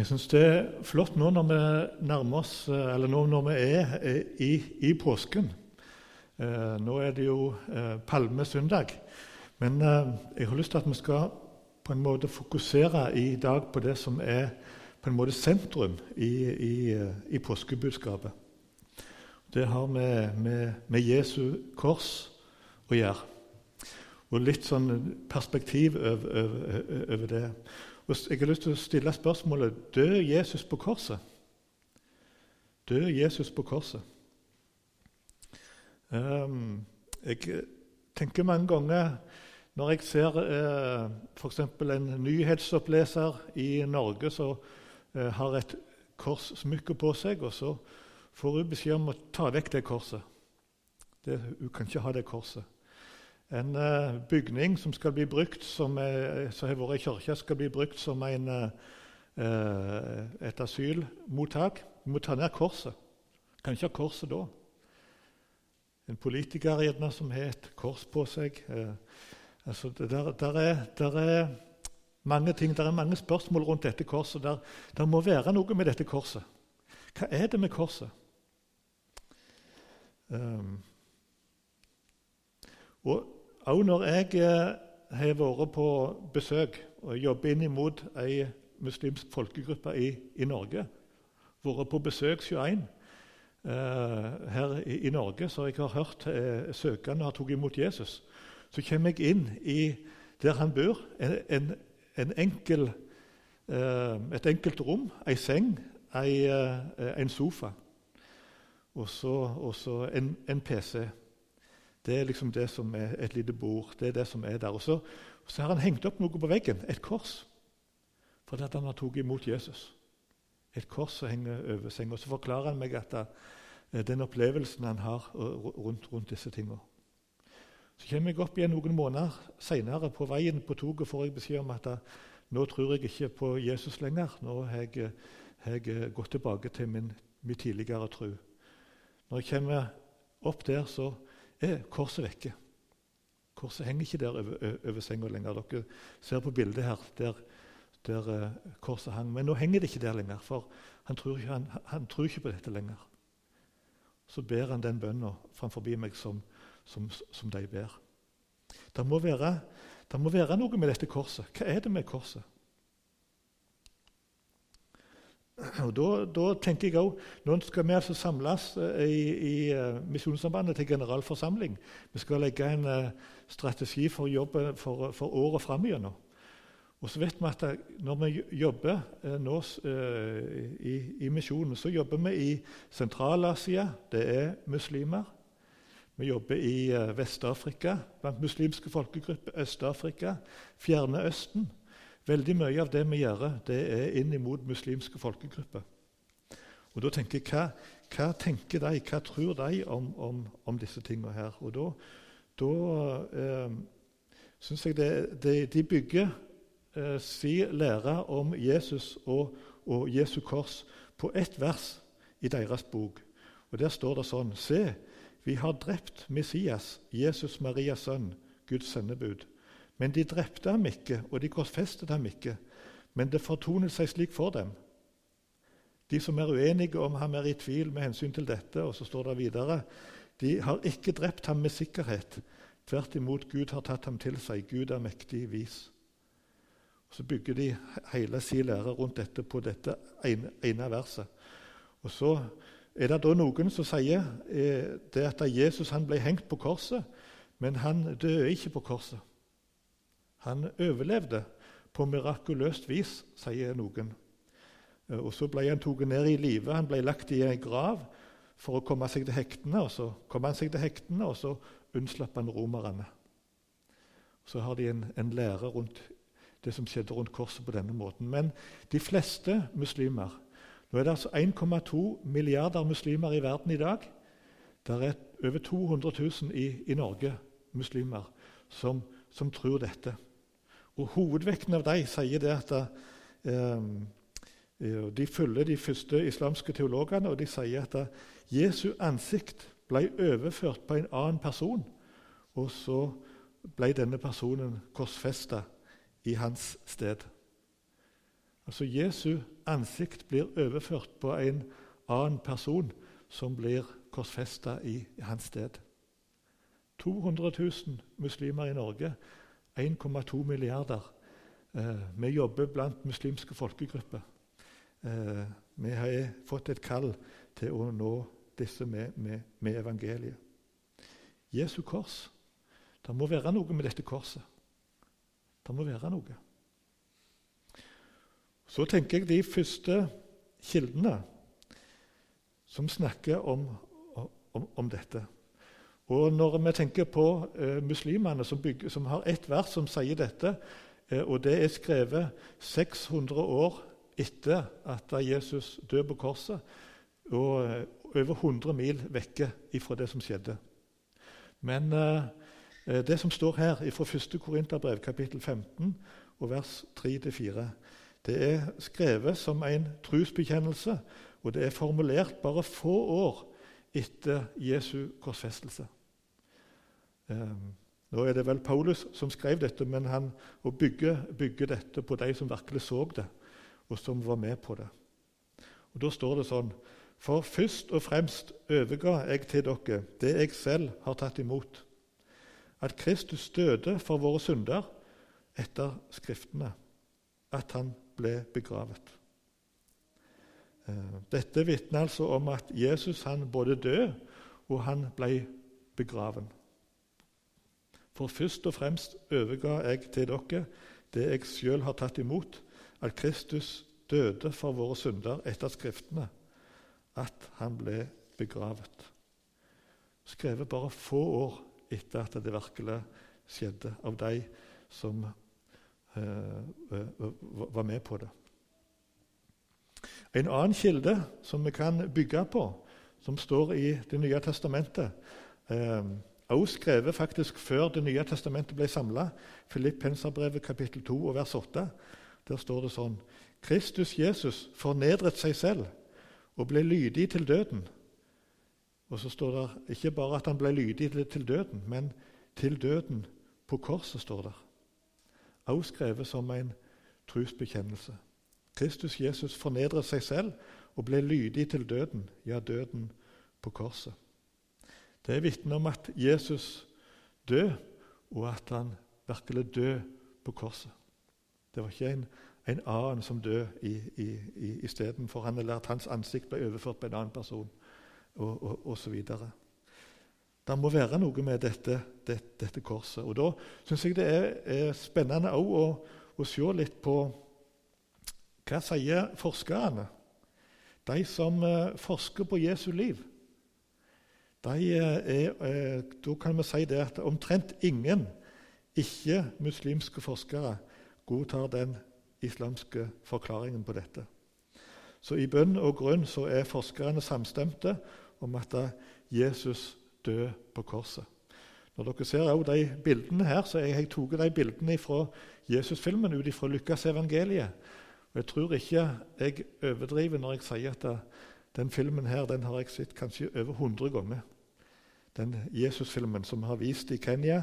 Jeg syns det er flott nå når vi nærmer oss, eller nå når vi er i, i påsken. Eh, nå er det jo eh, palmesøndag. Men eh, jeg har lyst til at vi skal på en måte fokusere i dag på det som er på en måte sentrum i, i, i påskebudskapet. Det har med, med, med Jesu kors å gjøre. Og litt sånn perspektiv over, over, over det. Jeg har lyst til å stille spørsmålet død Jesus på korset. Død Jesus på korset. Um, jeg tenker mange ganger når jeg ser eh, f.eks. en nyhetsoppleser i Norge som eh, har et korssmykke på seg, og så får hun beskjed om å ta vekk det korset. Det, hun kan ikke ha det korset. En uh, bygning som skal bli brukt som, har vært i kirka, skal bli brukt som en, uh, et asylmottak. Vi må ta ned korset. Kan ikke ha korset da. En politiker gjerne som har et kors på seg. Altså, der, der, er, der, er, mange ting, der er mange spørsmål rundt dette korset. Der, der må være noe med dette korset. Hva er det med korset? Um, og også når jeg eh, har vært på besøk og jobber inn mot ei muslimsk folkegruppe i, i Norge, vært på besøk 21 eh, her i, i, Norge, så jeg har hørt eh, søkende har tatt imot Jesus, så kommer jeg inn i der han bor, en, en, en enkel, eh, et enkelt rom, ei seng, ei, eh, en sofa og så en, en PC. Det er liksom det som er et lite bord. det er det som er der. Og så, så har han hengt opp noe på veggen, et kors, fordi han har tatt imot Jesus. Et kors som henger over senga. Så forklarer han meg at eh, den opplevelsen han har rundt, rundt disse tingene. Så kommer jeg opp igjen noen måneder seinere. På veien på toget får jeg beskjed om at da, nå tror jeg ikke på Jesus lenger. Nå har jeg, jeg gått tilbake til min, min tidligere tro. Når jeg kommer opp der, så er korset vekke. Korset henger ikke der over, over senga lenger. Dere ser på bildet her der, der korset hang. Men nå henger det ikke der lenger, for han tror ikke, han, han tror ikke på dette lenger. Så ber han den bønna framfor meg som, som, som, de ber. Det må, være, det må være noe med dette korset. Hva er det med korset? Og da, tenker jeg også, Nå skal vi altså samles eh, i, i uh, Misjonssambandet til generalforsamling. Vi skal legge en uh, strategi for jobben for, for året framover. Og så vet vi at når vi jobber nå i, i, misjonen, så jobber vi i Sentral-Asia. Det er muslimer. Vi jobber i Vest-Afrika blant muslimske folkegrupper. Øst-Afrika. Fjerne Østen. Veldig mye av det vi gjør, det er inn mot muslimske folkegrupper. Og da tenker jeg, hva, hva tenker de, hva tror de om, om, om disse tingene her? Og da, da eh, syns jeg det, det, de bygger eh, sin lære om Jesus og, og Jesu kors på ett vers i deres bok. Og Der står det sånn Se, vi har drept Messias, Jesus Marias sønn, Guds sendebud. Men de drepte ham ikke, og de korsfestet ham ikke. Men det fortonet seg slik for dem. De som er uenige om ham, er i tvil med hensyn til dette. Og så står det videre de har ikke drept ham med sikkerhet. Tvert imot, Gud har tatt ham til seg. Gud er mektig vis. Og Så bygger de hele sin lære rundt dette på dette ene, verset. Og Så er det da noen som sier eh, det at Jesus han ble hengt på korset, men han døde ikke på korset. Han overlevde på mirakuløst vis, sier noen. Eh, og Så ble han tatt ned i live. Han ble lagt i en grav for å komme seg til hektene. og Så kom han seg til hektene, og så unnslapp han romerne. Så har de en, en lære rundt det som skjedde rundt korset på denne måten. Men de fleste muslimer Nå er det altså 1,2 milliarder muslimer i verden i dag. Det er over 200 000 i, i Norge muslimer som, som tror dette. Og Hovedvekten av dem sier det at eh, de følger de første islamske teologene, og de sier at Jesu ansikt ble overført på en annen person, og så ble denne personen korsfesta i hans sted. Altså Jesu ansikt blir overført på en annen person som blir korsfesta i hans sted. 200 000 muslimer i Norge, 1,2 milliarder. Eh, vi jobber blant muslimske folkegrupper. Eh, vi har fått et kall til å nå disse med, med, med evangeliet. Jesu kors. Det må være noe med dette korset. Det må være noe. Så tenker jeg de første kildene som snakker om, om, om dette. Og Når vi tenker på eh, muslimene som, bygger, som, har ett vers som sier dette, eh, og det er skrevet 600 år etter at Jesus døde på korset, og eh, over 100 mil vekke ifra det som skjedde. Men det som står her fra 1. Korinterbrev, kapittel 15, og vers 3-4, det er skrevet som en trosbekjennelse, og det er formulert bare få år etter Jesu korsfestelse. Ehm, nå er det vel Paulus som skrev dette, men han bygger, bygger dette på de som virkelig så det, og som var med på det. Og Da står det sånn For først og fremst overga jeg til dere det jeg selv har tatt imot, at Kristus døde for våre synder etter Skriftene, at han ble begravet. Ehm, dette vitner altså om at Jesus han både døde og han ble begraven. For først og fremst overga jeg til dere det jeg sjøl har tatt imot, at Kristus døde for våre synder etter Skriftene, at han ble begravet. Skrevet bare få år etter at det virkelig skjedde, av de som eh, var med på det. En annen kilde som vi kan bygge på, som står i Det nye testamentet, uh, også skrevet faktisk før Det nye testamentet ble samla. Filippenserbrevet kapittel 2 og vers 8. Der står det sånn Kristus Jesus fornedret seg selv og ble lydig til døden. Og så står det ikke bare at han ble lydig til døden, men til døden på korset, står det. Også skrevet som en trosbekjennelse. Kristus Jesus fornedret seg selv og ble lydig til døden, ja, døden på korset. Det vitner om at Jesus døde, og at han virkelig døde på korset. Det var ikke en, en annen som døde istedenfor han, eller at hans ansikt ble overført på en annen person, og, og, så videre. Det må være noe med dette, det, dette korset. Og Da syns jeg det er, er spennende å, å, se litt på hva sier forskerne, de som uh, forsker på Jesu liv er, eh, da kan vi si det at omtrent ingen ikke-muslimske forskere godtar den islamske forklaringen på dette. Så i bønn og grunn så er forskerne samstemte om at Jesus døde på korset. Når dere ser de bildene her, så har jeg tatt de bildene fra Jesusfilmen ut fra Lukasevangeliet. Og jeg tror ikke jeg overdriver når jeg sier at den filmen her, den har jeg sett kanskje over 100 ganger. Den Jesus-filmen som har vist i Kenya,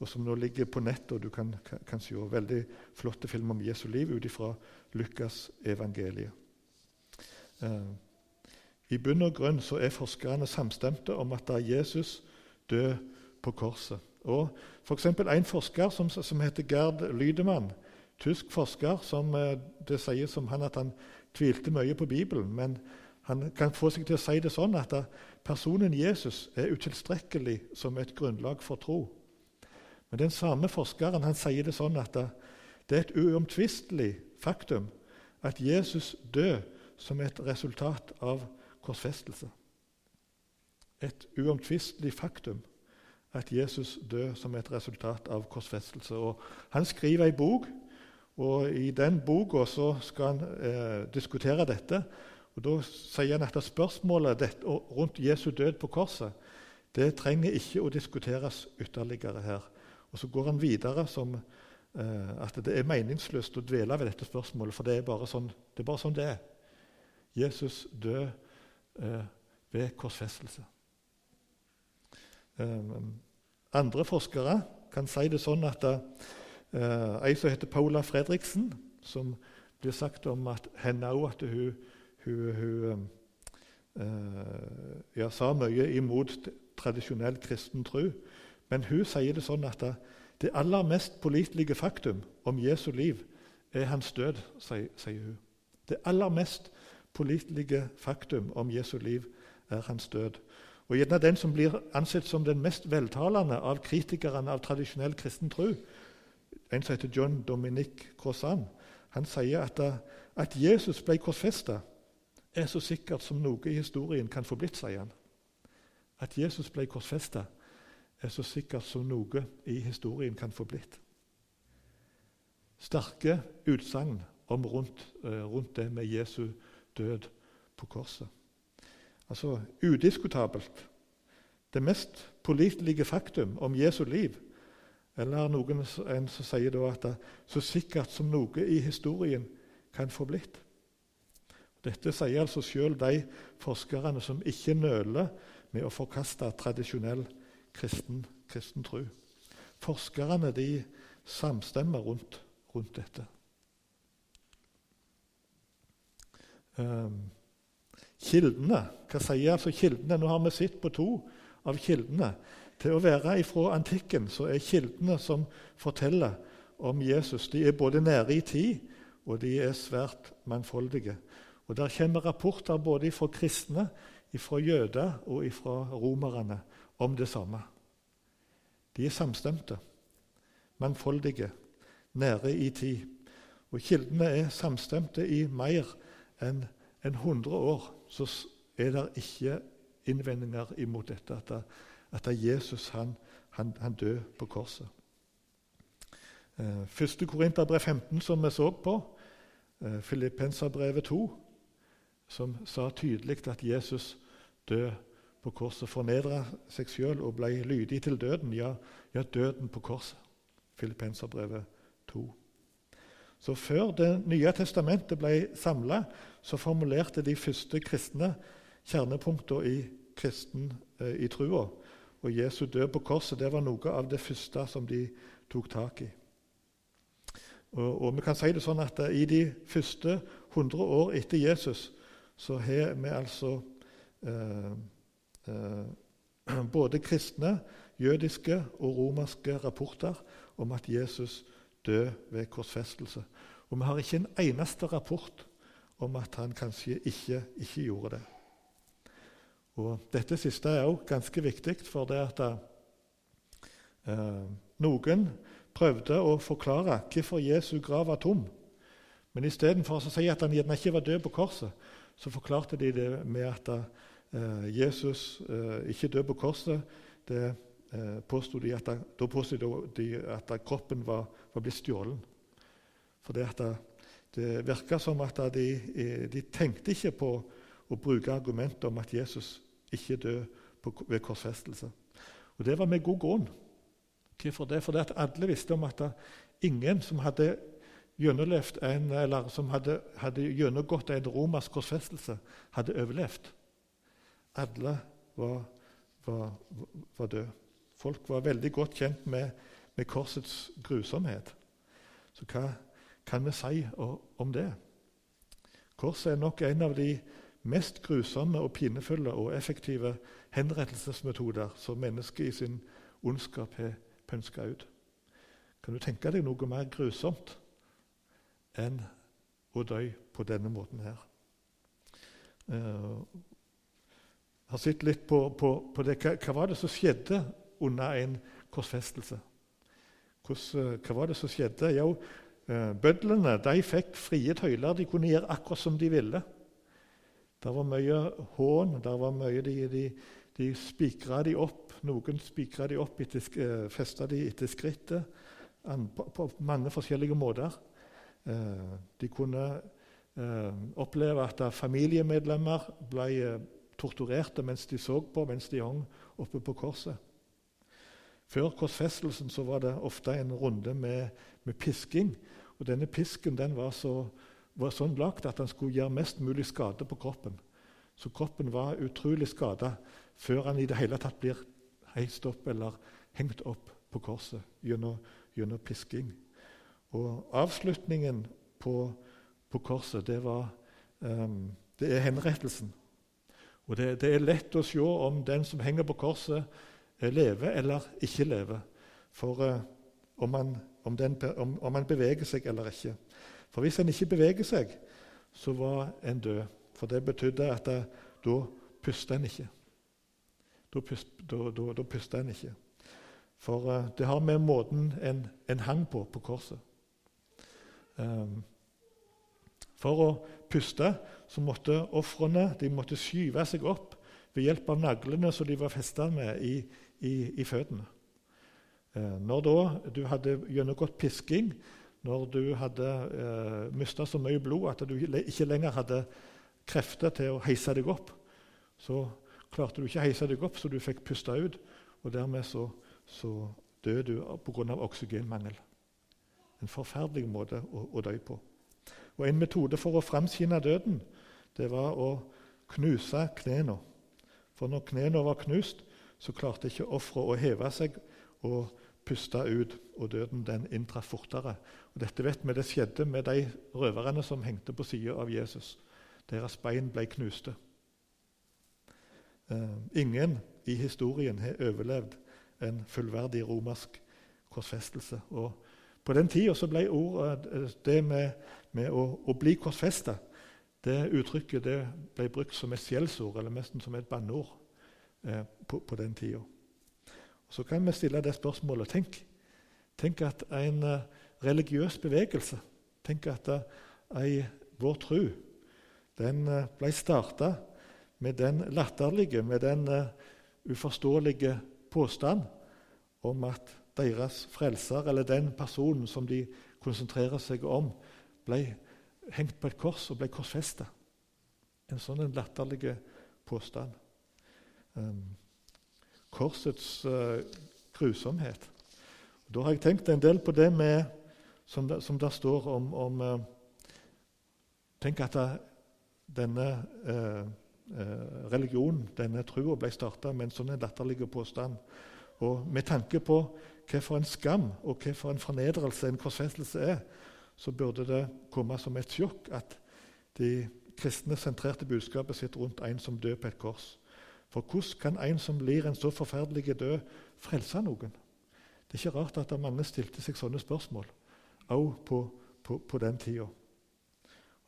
og som nå ligger på nett. og Du kan, kan se veldig flotte film om Jesu liv ut ifra Lukas evangeliet. Uh, I bunn og grunn så er forskerne samstemte om at da Jesus døde på korset. Og for En forsker som, som heter Gerd Lydemann, tysk forsker, som uh, det sies om han at han tvilte mye på Bibelen. men han kan få seg til å si det sånn at personen Jesus er utilstrekkelig som et grunnlag for tro. Men den samme forskeren han sier det sånn at det er et uomtvistelig faktum at Jesus døde som et resultat av korsfestelse. Et uomtvistelig faktum at Jesus døde som et resultat av korsfestelse. Og han skriver ei bok, og i den boka skal han eh, diskutere dette. Og Da sier han at spørsmålet rundt Jesu død på korset det trenger ikke å diskuteres ytterligere her. Og Så går han videre som eh, at det er meningsløst å dvele ved dette spørsmålet, for det er bare sånn det er. Sånn det. Jesus død eh, ved korsfestelse. Eh, andre forskere kan si det sånn at eh, ei som heter Paula Fredriksen, som blir sagt om at henne òg at hun, hun, hun uh, ja, sa mye imot tradisjonell kristen tro. Men hun sier det sånn at det aller mest pålitelige faktum om Jesu liv er hans død, sier hun. Det aller mest pålitelige faktum om Jesu liv er hans død. Og gjerne den som blir ansett som den mest veltalende av kritikerne av tradisjonell kristen tro, en som heter John Dominic Crossan, han sier at, at Jesus ble korsfesta, er så sikkert som noe i historien kan få blitt, sier han. At Jesus ble korsfesta, er så sikkert som noe i historien kan få blitt. Sterke utsagn rundt, eh, rundt det med Jesu død på korset. Altså udiskutabelt. Det mest pålitelige faktum om Jesu liv. Eller noen en som sier da at det så sikkert som noe i historien kan få blitt. Dette sier altså selv de forskerne som ikke nøler med å forkaste tradisjonell kristen, kristen tro. Forskerne de samstemmer rundt, rundt dette. Um, kildene, Hva sier altså kildene? Nå har vi sett på to av kildene. Til å være ifra antikken så er kildene som forteller om Jesus, de er både nære i tid og de er svært mangfoldige. Og Der kommer rapporter både fra kristne, fra jøder og fra romerne om det samme. De er samstemte, mangfoldige, nære i tid. Og kildene er samstemte i mer enn en 100 år. Så er det ikke innvendinger imot dette, at, at Jesus han, han, han døde på korset. Eh, første Korinterbrev 15, som vi så på, eh, Filippenserbrevet 2, som sa tydelig at Jesus døde på korset, fornedra seg sjøl og ble lydig til døden. Ja, ja døden på korset. Filippenserbrevet 2. Så Før Det nye testamentet ble samla, formulerte de første kristne kjernepunktene i, kristen, eh, i trua. Og Jesu død på korset det var noe av det første som de tok tak i. Og, og vi kan si det sånn at eh, I de første 100 år etter Jesus så har vi altså eh, eh, både kristne, jødiske og romerske rapporter om at Jesus døde ved korsfestelse. Og vi har ikke en eneste rapport om at han kanskje ikke, ikke gjorde det. Og Dette siste er også ganske viktig, for det at eh, noen prøvde å forklare hvorfor Jesu grav var tom. Men istedenfor å si at han gjerne ikke var død på korset, så forklarte de det med at eh, Jesus eh, ikke døde på korset. Det eh, påstod de at, da påstod de at kroppen var, var blitt stjålet. For det, at virka som at de, de, tenkte ikke på å bruke argumentet om at Jesus ikke døde ved korsfestelse. Og det var med god grunn. Hvorfor det? Fordi at alle visste om at ingen som hadde gjennomlevd en, eller som hadde, hadde gjennomgått en romersk korsfestelse, hadde overlevd. Alle var, var, var døde. Folk var veldig godt kjent med, med korsets grusomhet. Så hva kan vi si om det? Korset er nok en av de mest grusomme og pinefulle og effektive henrettelsesmetoder som mennesket i sin ondskap har pønska ut. Kan du tenke deg noe mer grusomt enn å dø på denne måten her? Jeg har sett litt på, på, på det. Hva, hva, var det som skjedde under en korsfestelse? Hvordan, hva var det som skjedde? Jo, uh, bødlene de fikk frie tøyler. De kunne gjøre akkurat som de ville. Det var mye hån. Der var mye de, de, de spikra de opp. Noen spikra de opp, etter, festa de etter skrittet. På mange forskjellige måter. Uh, de kunne oppleve at familiemedlemmer ble torturerte mens de så på, mens de hang oppe på korset. Før korsfestelsen så var det ofte en runde med, med pisking. og Denne pisken den var, så, var sånn lagd at den skulle gjøre mest mulig skade på kroppen. Så kroppen var utrolig skada før han i det hele tatt blir heist opp eller hengt opp på korset gjennom, gjennom pisking. Og Avslutningen på, på korset, det, var, um, det er henrettelsen. Og det, det, er lett å se om den som henger på korset, lever eller ikke lever. For uh, om, man, om, den, om, om, man, beveger seg eller ikke. For hvis en ikke beveger seg, så var en død. For det betydde at det, da puster en ikke. Da, da, da, da puster en ikke. For uh, det har med måten en, en hang på på korset. Um, for å puste så måtte ofrene skyve seg opp ved hjelp av naglene som de var festa med i, i, i føttene. Eh, når da du hadde gjennomgått pisking, når du hadde eh, mista så mye blod at du ikke lenger hadde krefter til å heise deg opp, så klarte du ikke å heise deg opp, så du fikk puste ut. Og dermed så, så døde du pga. oksygenmangel. En forferdelig måte å, å dø på. Og En metode for å framskynde døden det var å knuse knærne. For når knærne var knust, så klarte ikke offeret å heve seg og puste ut, og døden den inntraff fortere. Og Dette vet vi det skjedde med de røverne som hengte på sida av Jesus. Deres bein ble knuste. Uh, ingen i historien har overlevd en fullverdig romersk korsfestelse. Og på den tida ble ordet, eh, det med, med å, å, bli korsfesta det uttrykket det ble brukt som et skjellsord, eller nesten som et banneord eh, på, på, den tida. Så kan vi stille det spørsmålet Tenk, tenk at en uh, religiøs bevegelse Tenk at ei, vår tro den ble starta med den latterlige, med den uh, uforståelige påstand om at deres frelser, eller den personen som de konsentrerer seg om, ble hengt på et kors og ble korsfesta. En sånn en latterlig påstand. Um, korsets uh, grusomhet. Da har jeg tenkt en del på det med, som, det, som der står om, om uh, Tenk at det, denne uh, religionen, denne trua, ble starta med en sånn latterlig påstand. Og med tanke på hva for en skam og hva for en fornedrelse en korsfestelse er, så burde det komme som et sjokk at de kristne sentrerte budskapet sitt rundt en som dør på et kors. For hvordan kan en som blir en så forferdelig død, frelse noen? Det er ikke rart at mange stilte seg sånne spørsmål, også på, på, på, den tida.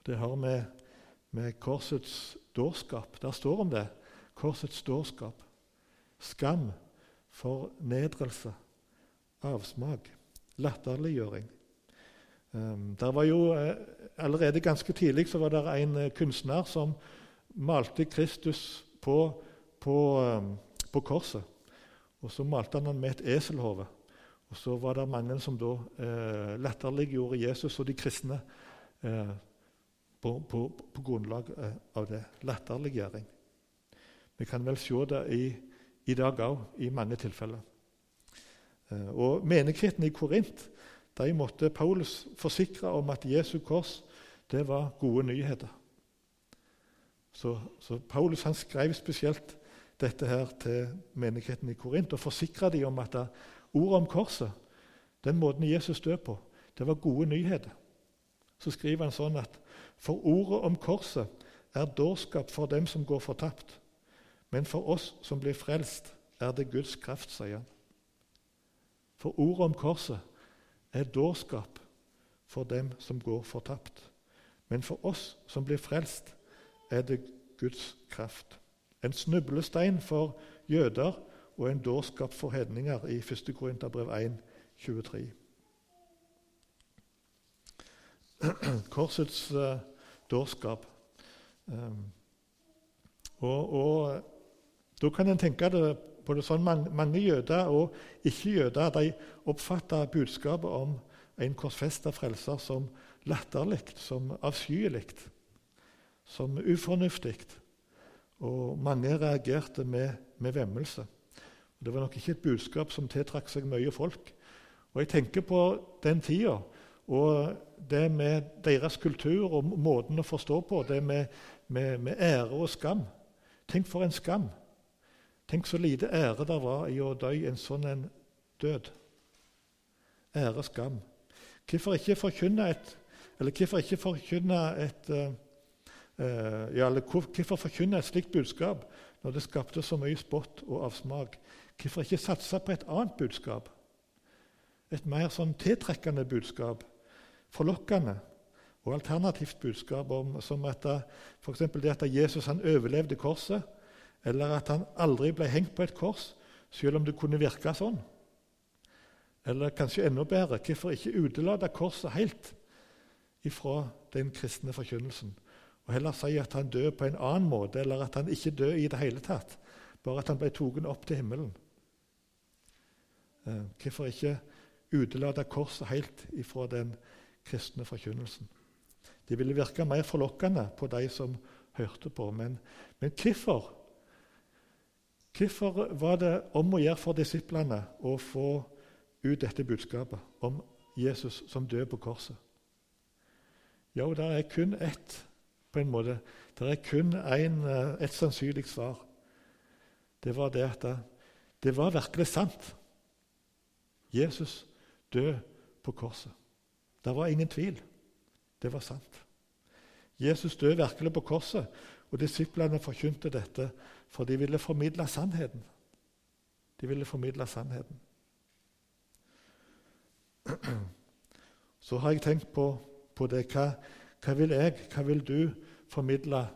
Det har med, med korsets dårskap Der står om det. Korsets dårskap. Skam, fornedrelse, avsmak, latterliggjøring. Der var jo, uh, allerede ganske tidlig så var det en uh, kunstner som malte Kristus på, på, um, på, korset. Og Så malte han han med et eselhode. Og Så var det mange som da eh, latterliggjorde Jesus og de kristne eh, på, på, på, grunnlag av det. Latterliggjøring. Vi kan vel se det i, i dag òg, i mange tilfeller. Og Menigheten i Korint de måtte Paulus forsikre om at Jesu kors det var gode nyheter. Så, så Paulus han skrev spesielt dette her til menigheten i Korint og forsikra dem om at ordet om korset, den måten Jesus døde på, det var gode nyheter. Så skriver han sånn at for ordet om korset er dårskap for dem som går fortapt. Men for oss som blir frelst, er det Guds kraft, sier han. For ordet om korset er dårskap for dem som går fortapt. Men for oss som blir frelst, er det Guds kraft. En snublestein for jøder og en dårskap for hedninger i 1. Korinterbrev 1, 23. Korsets uh, dårskap. Um, og, og, Da kan en tenke det både sånn mange, jøder og ikke-jøder de oppfatta budskapet om en korsfesta frelser som latterlig, som avskyelig, som ufornuftig. Og mange reagerte med, med vemmelse. Det var nok ikke et budskap som tiltrakk seg mye folk. Og Jeg tenker på den tida og det med deres kultur og måten å forstå på, det med, med, med ære og skam. Tenk for en skam! Tenk så lite ære det var i å dø en sånn en død. Ære, skam. Hvorfor ikke forkynne et, Eller hvorfor ikke forkynne et uh, ja, eller Hvorfor forkynne et slikt budskap når det skapte så mye spott og avsmak? Hvorfor ikke satse på et annet budskap? Et mer sånn tiltrekkende budskap, forlokkende og alternativt budskap om, som at f.eks. det at Jesus han overlevde korset, eller at han aldri ble hengt på et kors, selv om det kunne virke sånn. Eller kanskje enda bedre hvorfor ikke utelate korset helt ifra den kristne forkynnelsen? Og heller si at han døde på en annen måte, eller at han ikke døde i det hele tatt. Bare at han ble tatt opp til himmelen. Eh, hvorfor ikke utelate korset helt ifra den kristne forkynnelsen? Det ville virke mer forlokkende på de som hørte på. Men, men hvorfor? Hvorfor var det om å gjøre for disiplene å få ut dette budskapet om Jesus som døde på korset? Jo, det er kun ett på en måte. Det er kun eh, et sannsynlig svar. Det var det at det, var virkelig sant. Jesus døde på korset. Det var ingen tvil. Det var sant. Jesus døde virkelig på korset, og disiplene forkynte dette, for de ville formidle sannheten. De ville formidle sannheten. Så har jeg tenkt på, på det. Hva, hva, vil jeg, hva vil du formidle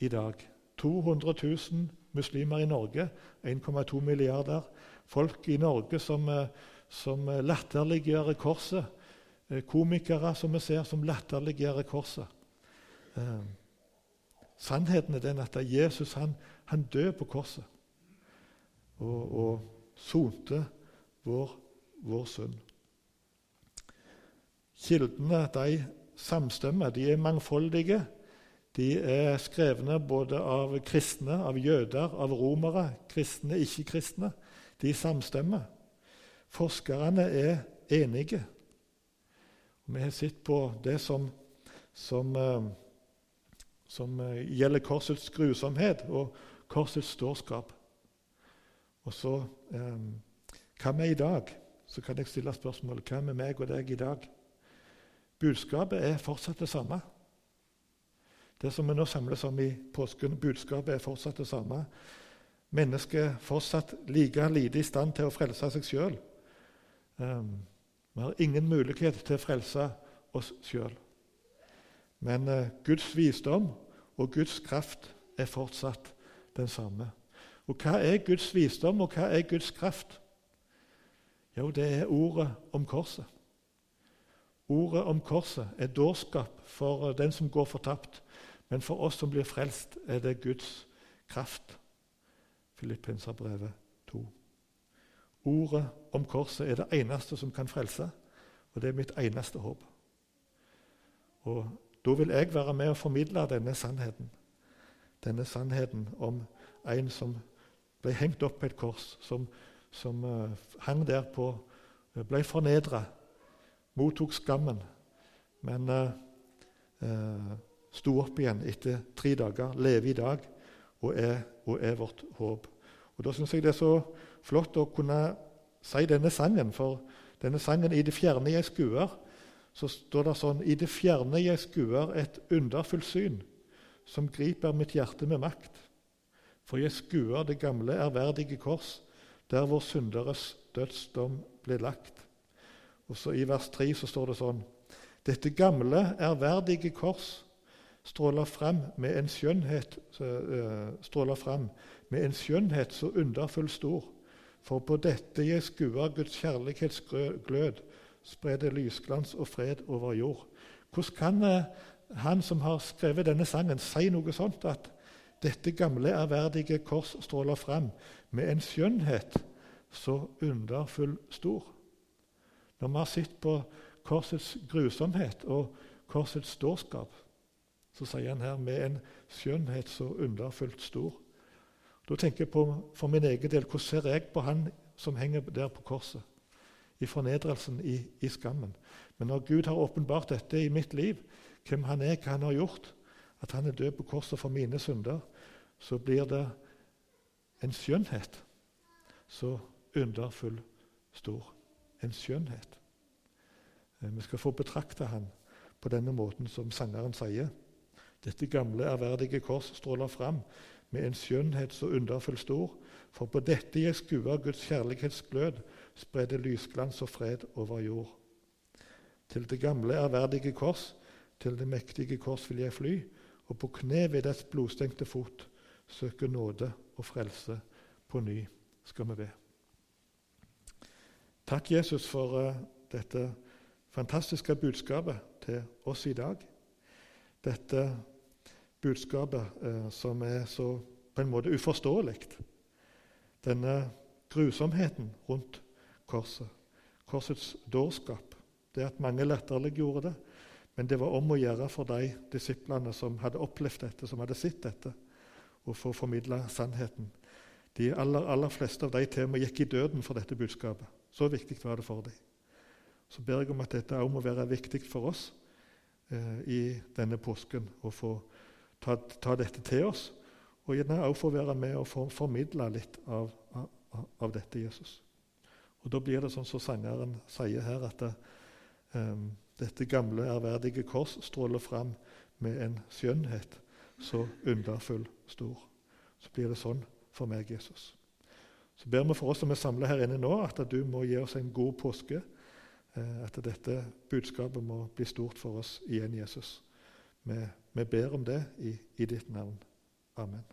i dag? 200 000 muslimer i Norge, 1,2 milliarder. Folk i Norge som, eh, som latterliggjør korset. Eh, komikere som vi ser som latterliggjør korset. Sannheten er den at Jesus han, han døde på korset og, og sonte vår, vår synd. Kildene de samstemmer. De er mangfoldige. De er skrevne både av kristne, av jøder, av romere, kristne, ikke-kristne. De samstemmer. Forskerne er enige. Vi har sett på det som, som, eh, som eh, gjelder korsets grusomhet og korsets dårskap. Og så eh, Hva med i dag? Så kan jeg stille spørsmålet hva med meg og deg i dag? Budskapet er fortsatt det samme. Det som vi nå samles om i påsken, budskapet er fortsatt det samme. Mennesket er fortsatt like lite i stand til å frelse seg sjøl. Ehm, vi har ingen mulighet til å frelse oss sjøl. Men uh, Guds visdom og Guds kraft er fortsatt den samme. Og hva er Guds visdom, og hva er Guds kraft? Jo, det er ordet om korset. Ordet om korset er dårskap for den som går fortapt. Men for oss som blir frelst, er det Guds kraft. Filippenserbrevet 2. Ordet om korset er det eneste som kan frelse, og det er mitt eneste håp. Og Da vil jeg være med og formidle denne sannheten. Denne sannheten om en som ble hengt opp på et kors, som, som uh, hang der på uh, Ble fornedra, mottok skammen, men uh, sto opp igjen etter tre dager, lever i dag og er, og er vårt håp. Og Da syns jeg det er så flott å kunne si denne sangen, for denne sangen 'I det fjerne jeg skuer', så står det sånn 'I det fjerne jeg skuer et underfullt syn', som griper mitt hjerte med makt. For jeg skuer det gamle, ærverdige kors, der hvor synderes dødsdom ble lagt. Og så I vers 3 så står det sånn Dette gamle, ærverdige kors stråler fram med en skjønnhet, uh, stråler frem med en skjønnhet så underfull stor. For på dette jeg skuer Guds kjærlighetsglød, sprer det lysglans og fred over jord. Hvordan kan uh, han som har skrevet denne sangen, si noe sånt? At dette gamle, ærverdige kors stråler fram med en skjønnhet så underfull stor. Når vi har sett på korsets grusomhet og korsets dårskap, så sier han her med en skjønnhet så underfullt stor. Da tenker jeg på for min egen del hvordan ser jeg på han som henger der på korset? I fornedrelsen, i, i skammen. Men når Gud har åpenbart dette i mitt liv, hvem han er, hva han har gjort, at han er død på korset for mine synder, så blir det en skjønnhet så underfull stor. En skjønnhet. Eh, vi skal få betrakte han på denne måten som sangeren sier. Dette gamle, ærverdige kors stråler fram med en skjønnhet så underfull stor, for på dette jeg skuer Guds kjærlighetsglød, spredde lysglans og fred over jord. Til det gamle, ærverdige kors, til det mektige kors vil jeg fly, og på kne ved dets blodstengte fot søke nåde og frelse på ny, skal vi be. Takk, Jesus, for uh, dette fantastiske budskapet til oss i dag. Dette budskapet uh, som er så på en måte uforståelig. Denne grusomheten rundt korset, korsets dårskap, det at mange latterliggjorde det. Men det var om å gjøre for de disiplene som hadde opplevd dette, som hadde sett dette, å få formidla sannheten. De aller, aller fleste av de til gikk i døden for dette budskapet. Så viktig var det for dem. Så ber jeg om at dette òg må være viktig for oss eh, i denne påsken, å få ta, ta, dette til oss. Og gjerne òg få være med og for, formidle litt av, av, av, dette Jesus. Og Da blir det sånn som sangeren sier her, at det, um, dette gamle, ærverdige kors stråler fram med en skjønnhet så underfull stor. Så blir det sånn for meg, Jesus. Så ber vi for oss som er samla her inne nå, at du må gi oss en god påske. Eh, at dette budskapet må bli stort for oss igjen, Jesus. Vi, vi ber om det i, i ditt navn. Amen.